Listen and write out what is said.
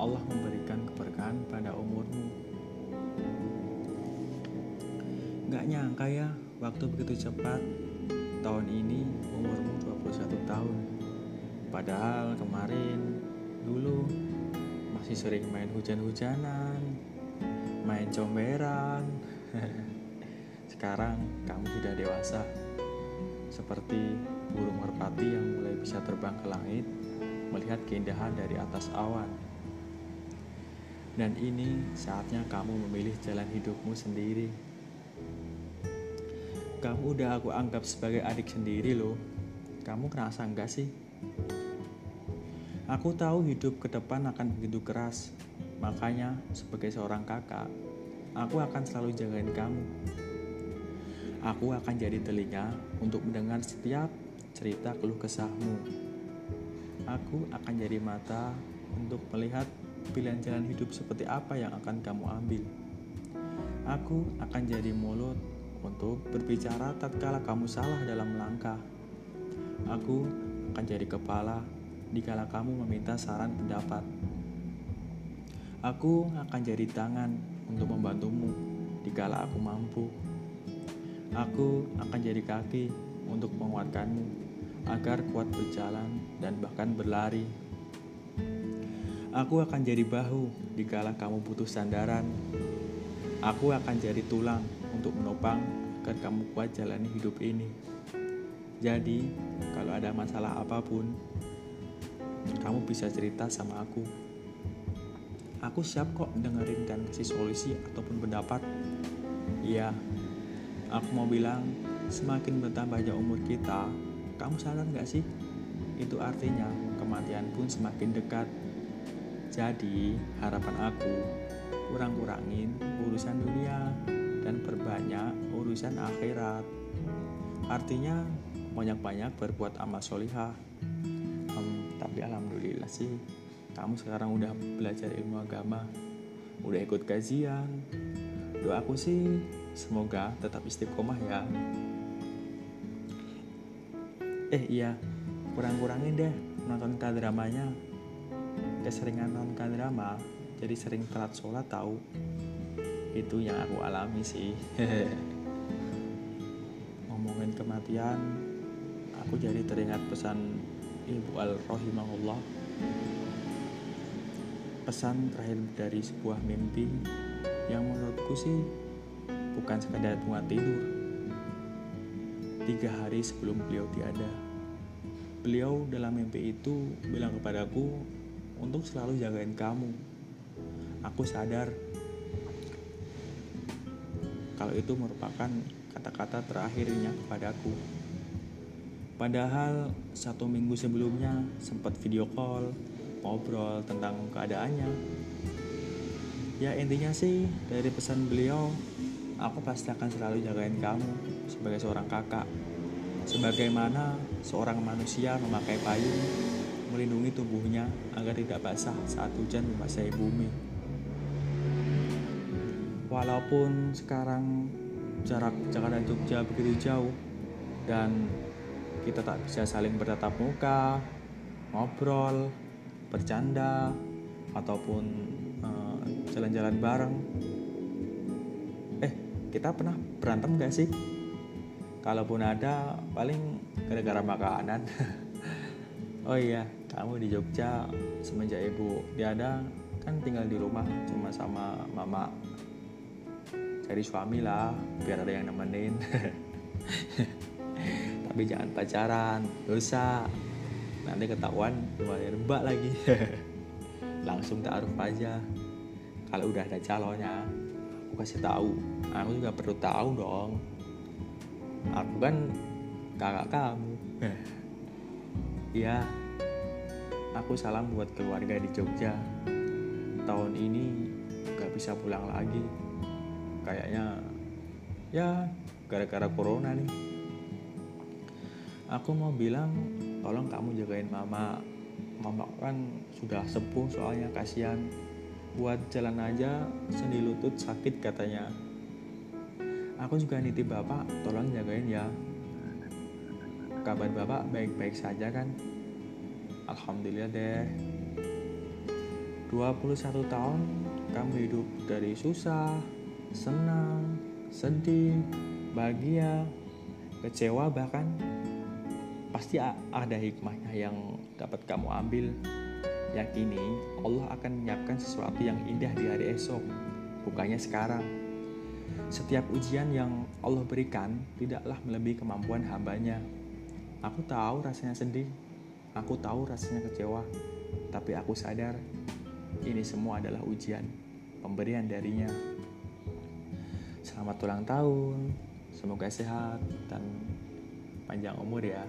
Allah memberikan keberkahan pada umurmu. Gak nyangka ya, waktu begitu cepat. Tahun ini umurmu 21 tahun. Padahal kemarin, dulu, masih sering main hujan-hujanan, main comberan. Sekarang kamu sudah dewasa, seperti burung merpati yang mulai bisa terbang ke langit, melihat keindahan dari atas awan. Dan ini saatnya kamu memilih jalan hidupmu sendiri. Kamu udah aku anggap sebagai adik sendiri loh. Kamu kerasa enggak sih? Aku tahu hidup ke depan akan begitu keras. Makanya sebagai seorang kakak, aku akan selalu jagain kamu. Aku akan jadi telinga untuk mendengar setiap cerita keluh kesahmu. Aku akan jadi mata untuk melihat pilihan jalan hidup seperti apa yang akan kamu ambil. Aku akan jadi mulut untuk berbicara tatkala kamu salah dalam langkah. Aku akan jadi kepala dikala kamu meminta saran pendapat. Aku akan jadi tangan untuk membantumu dikala aku mampu. Aku akan jadi kaki untuk menguatkanmu agar kuat berjalan dan bahkan berlari. Aku akan jadi bahu dikala kamu butuh sandaran. Aku akan jadi tulang untuk menopang agar kamu kuat jalani hidup ini. Jadi, kalau ada masalah apa pun, kamu bisa cerita sama aku. Aku siap kok dengerin dan kasih solusi ataupun pendapat. Iya, Aku mau bilang, semakin bertambahnya umur kita, kamu sadar gak sih? Itu artinya kematian pun semakin dekat. Jadi, harapan aku, kurang-kurangin urusan dunia dan perbanyak urusan akhirat. Artinya, banyak-banyak berbuat amal solihah. Um, tapi alhamdulillah sih, kamu sekarang udah belajar ilmu agama, udah ikut kajian. Doaku sih Semoga tetap istiqomah ya. Eh iya, kurang-kurangin deh nonton k-dramanya. Keseringan nonton k-drama, jadi sering telat sholat tahu. Itu yang aku alami sih. Ngomongin kematian, aku jadi teringat pesan Ibu Al-Rahimahullah. Pesan terakhir dari sebuah mimpi yang menurutku sih bukan sekadar bunga tidur. Tiga hari sebelum beliau tiada, beliau dalam mimpi itu bilang kepadaku untuk selalu jagain kamu. Aku sadar kalau itu merupakan kata-kata terakhirnya kepadaku. Padahal satu minggu sebelumnya sempat video call, ngobrol tentang keadaannya. Ya intinya sih dari pesan beliau Aku pasti akan selalu jagain kamu sebagai seorang kakak. Sebagaimana seorang manusia memakai payung melindungi tubuhnya agar tidak basah saat hujan membasahi bumi. Walaupun sekarang jarak Jakarta Jogja begitu jauh dan kita tak bisa saling bertatap muka, ngobrol, bercanda, ataupun uh, jalan-jalan bareng kita pernah berantem gak sih? Kalaupun ada, paling gara-gara makanan. oh iya, kamu di Jogja semenjak ibu tiada kan tinggal di rumah cuma sama mama. Cari suami lah, biar ada yang nemenin. Tapi jangan pacaran, dosa. Nanti ketahuan lumayan rebak lagi. Langsung taruh aja. Kalau udah ada calonnya, kasih tahu. Aku juga perlu tahu dong. Aku kan kakak kamu. Ya aku salam buat keluarga di Jogja. Tahun ini gak bisa pulang lagi. Kayaknya ya gara-gara corona nih. Aku mau bilang tolong kamu jagain mama. Mama kan sudah sepuh soalnya kasihan buat jalan aja sendi lutut sakit katanya. Aku juga nitip bapak tolong jagain ya. Kabar bapak baik-baik saja kan? Alhamdulillah deh. 21 tahun kamu hidup dari susah, senang, sedih, bahagia, kecewa bahkan. Pasti ada hikmahnya yang dapat kamu ambil. Yakini Allah akan menyiapkan sesuatu yang indah di hari esok, bukannya sekarang. Setiap ujian yang Allah berikan tidaklah melebihi kemampuan hambanya. Aku tahu rasanya sedih, aku tahu rasanya kecewa, tapi aku sadar ini semua adalah ujian, pemberian darinya. Selamat ulang tahun, semoga sehat dan panjang umur ya.